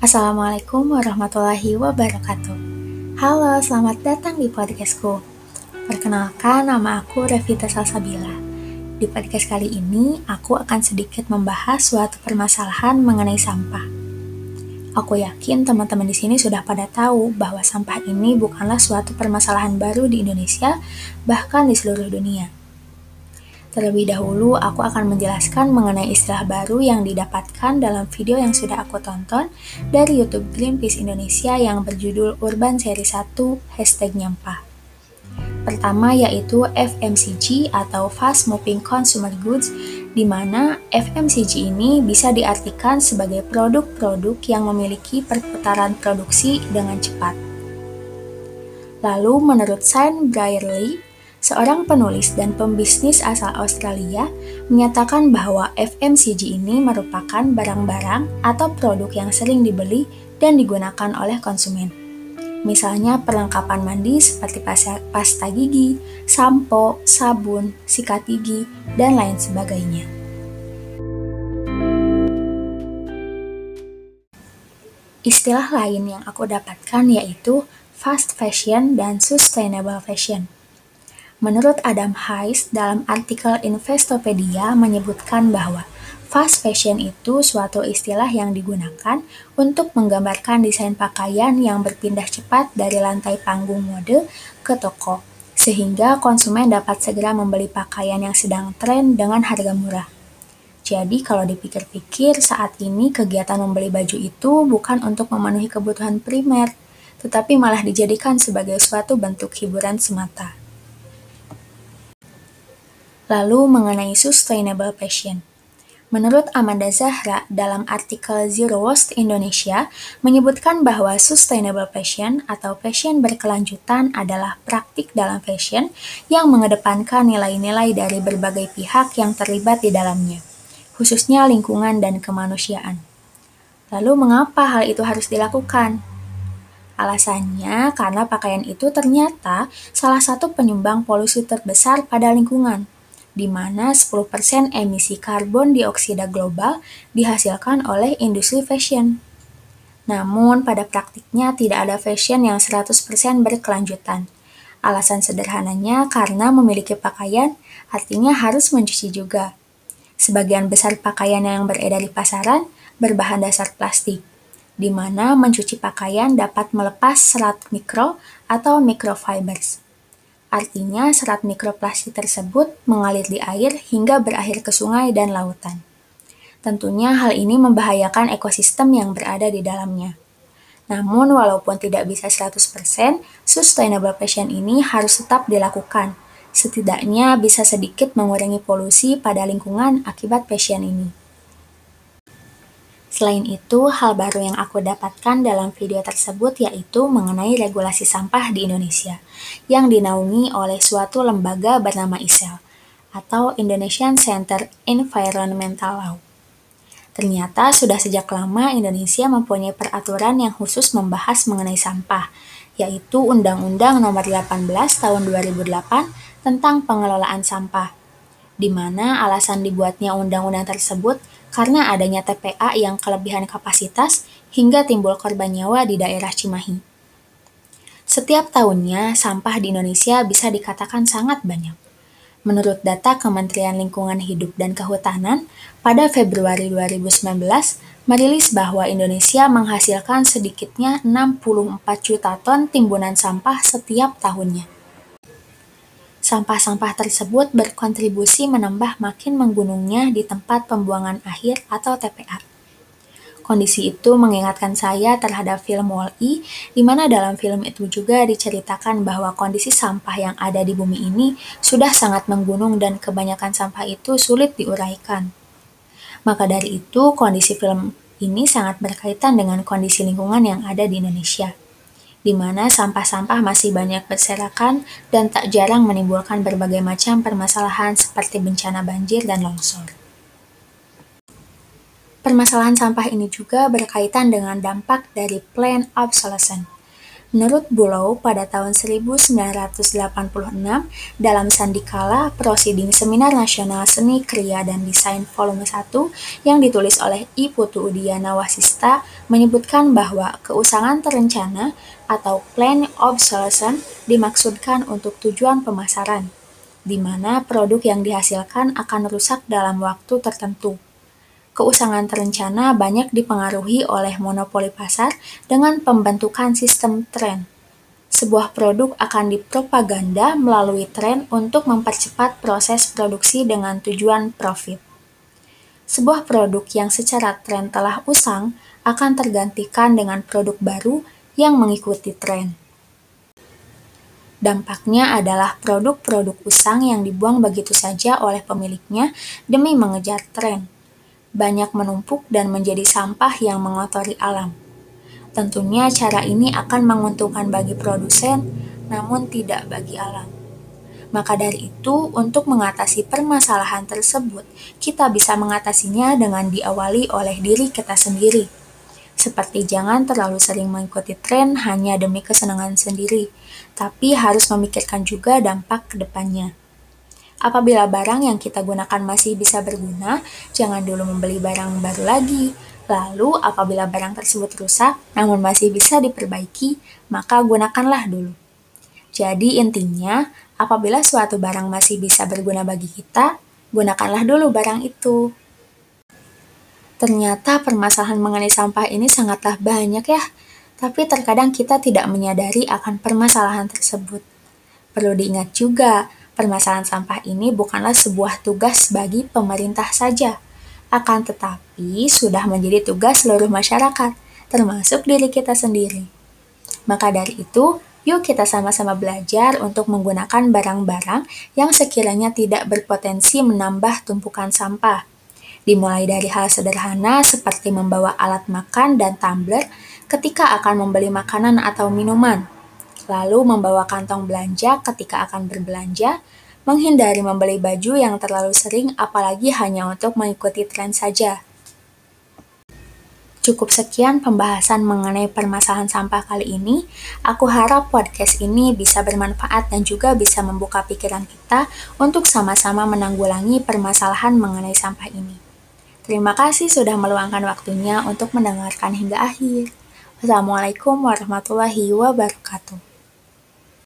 Assalamualaikum warahmatullahi wabarakatuh. Halo, selamat datang di podcastku. Perkenalkan, nama aku Revita Salsabila. Di podcast kali ini, aku akan sedikit membahas suatu permasalahan mengenai sampah. Aku yakin teman-teman di sini sudah pada tahu bahwa sampah ini bukanlah suatu permasalahan baru di Indonesia, bahkan di seluruh dunia. Terlebih dahulu, aku akan menjelaskan mengenai istilah baru yang didapatkan dalam video yang sudah aku tonton dari YouTube Greenpeace Indonesia yang berjudul Urban Seri 1 Hashtag Nyampah. Pertama yaitu FMCG atau Fast Moving Consumer Goods, di mana FMCG ini bisa diartikan sebagai produk-produk yang memiliki perputaran produksi dengan cepat. Lalu menurut Sain Brierley, seorang penulis dan pembisnis asal Australia, menyatakan bahwa FMCG ini merupakan barang-barang atau produk yang sering dibeli dan digunakan oleh konsumen. Misalnya perlengkapan mandi seperti pasta gigi, sampo, sabun, sikat gigi, dan lain sebagainya. Istilah lain yang aku dapatkan yaitu fast fashion dan sustainable fashion. Menurut Adam Heiss, dalam artikel Investopedia menyebutkan bahwa fast fashion itu suatu istilah yang digunakan untuk menggambarkan desain pakaian yang berpindah cepat dari lantai panggung mode ke toko, sehingga konsumen dapat segera membeli pakaian yang sedang tren dengan harga murah. Jadi kalau dipikir-pikir saat ini kegiatan membeli baju itu bukan untuk memenuhi kebutuhan primer, tetapi malah dijadikan sebagai suatu bentuk hiburan semata. Lalu mengenai sustainable fashion. Menurut Amanda Zahra dalam artikel Zero Waste Indonesia menyebutkan bahwa sustainable fashion atau fashion berkelanjutan adalah praktik dalam fashion yang mengedepankan nilai-nilai dari berbagai pihak yang terlibat di dalamnya, khususnya lingkungan dan kemanusiaan. Lalu mengapa hal itu harus dilakukan? Alasannya karena pakaian itu ternyata salah satu penyumbang polusi terbesar pada lingkungan di mana 10% emisi karbon dioksida global dihasilkan oleh industri fashion. Namun, pada praktiknya tidak ada fashion yang 100% berkelanjutan. Alasan sederhananya karena memiliki pakaian artinya harus mencuci juga. Sebagian besar pakaian yang beredar di pasaran berbahan dasar plastik, di mana mencuci pakaian dapat melepas serat mikro atau microfibers. Artinya, serat mikroplastik tersebut mengalir di air hingga berakhir ke sungai dan lautan. Tentunya hal ini membahayakan ekosistem yang berada di dalamnya. Namun, walaupun tidak bisa 100%, sustainable fashion ini harus tetap dilakukan. Setidaknya bisa sedikit mengurangi polusi pada lingkungan akibat fashion ini. Selain itu, hal baru yang aku dapatkan dalam video tersebut yaitu mengenai regulasi sampah di Indonesia, yang dinaungi oleh suatu lembaga bernama ISEL, atau Indonesian Center Environmental Law. Ternyata sudah sejak lama Indonesia mempunyai peraturan yang khusus membahas mengenai sampah, yaitu Undang-Undang Nomor 18 Tahun 2008 tentang pengelolaan sampah, di mana alasan dibuatnya undang-undang tersebut karena adanya TPA yang kelebihan kapasitas hingga timbul korban nyawa di daerah Cimahi. Setiap tahunnya, sampah di Indonesia bisa dikatakan sangat banyak. Menurut data Kementerian Lingkungan Hidup dan Kehutanan, pada Februari 2019 merilis bahwa Indonesia menghasilkan sedikitnya 64 juta ton timbunan sampah setiap tahunnya. Sampah-sampah tersebut berkontribusi menambah makin menggunungnya di tempat pembuangan akhir atau TPA. Kondisi itu mengingatkan saya terhadap film Wall-E, di mana dalam film itu juga diceritakan bahwa kondisi sampah yang ada di bumi ini sudah sangat menggunung dan kebanyakan sampah itu sulit diuraikan. Maka dari itu, kondisi film ini sangat berkaitan dengan kondisi lingkungan yang ada di Indonesia di mana sampah-sampah masih banyak berserakan dan tak jarang menimbulkan berbagai macam permasalahan seperti bencana banjir dan longsor. Permasalahan sampah ini juga berkaitan dengan dampak dari plan obsolescence. Menurut Bulow, pada tahun 1986, dalam Sandikala Proceeding Seminar Nasional Seni Kriya dan Desain Volume 1 yang ditulis oleh I. Putu Udiana Wasista menyebutkan bahwa keusangan terencana atau plan obsolescence dimaksudkan untuk tujuan pemasaran, di mana produk yang dihasilkan akan rusak dalam waktu tertentu keusangan terencana banyak dipengaruhi oleh monopoli pasar dengan pembentukan sistem tren. Sebuah produk akan dipropaganda melalui tren untuk mempercepat proses produksi dengan tujuan profit. Sebuah produk yang secara tren telah usang akan tergantikan dengan produk baru yang mengikuti tren. Dampaknya adalah produk-produk usang yang dibuang begitu saja oleh pemiliknya demi mengejar tren banyak menumpuk dan menjadi sampah yang mengotori alam. Tentunya cara ini akan menguntungkan bagi produsen, namun tidak bagi alam. Maka dari itu, untuk mengatasi permasalahan tersebut, kita bisa mengatasinya dengan diawali oleh diri kita sendiri. Seperti jangan terlalu sering mengikuti tren hanya demi kesenangan sendiri, tapi harus memikirkan juga dampak ke depannya. Apabila barang yang kita gunakan masih bisa berguna, jangan dulu membeli barang baru lagi. Lalu, apabila barang tersebut rusak namun masih bisa diperbaiki, maka gunakanlah dulu. Jadi, intinya, apabila suatu barang masih bisa berguna bagi kita, gunakanlah dulu barang itu. Ternyata permasalahan mengenai sampah ini sangatlah banyak ya, tapi terkadang kita tidak menyadari akan permasalahan tersebut. Perlu diingat juga, Permasalahan sampah ini bukanlah sebuah tugas bagi pemerintah saja, akan tetapi sudah menjadi tugas seluruh masyarakat, termasuk diri kita sendiri. Maka dari itu, yuk kita sama-sama belajar untuk menggunakan barang-barang yang sekiranya tidak berpotensi menambah tumpukan sampah. Dimulai dari hal sederhana seperti membawa alat makan dan tumbler ketika akan membeli makanan atau minuman, lalu membawa kantong belanja ketika akan berbelanja, menghindari membeli baju yang terlalu sering apalagi hanya untuk mengikuti tren saja. Cukup sekian pembahasan mengenai permasalahan sampah kali ini. Aku harap podcast ini bisa bermanfaat dan juga bisa membuka pikiran kita untuk sama-sama menanggulangi permasalahan mengenai sampah ini. Terima kasih sudah meluangkan waktunya untuk mendengarkan hingga akhir. Wassalamualaikum warahmatullahi wabarakatuh.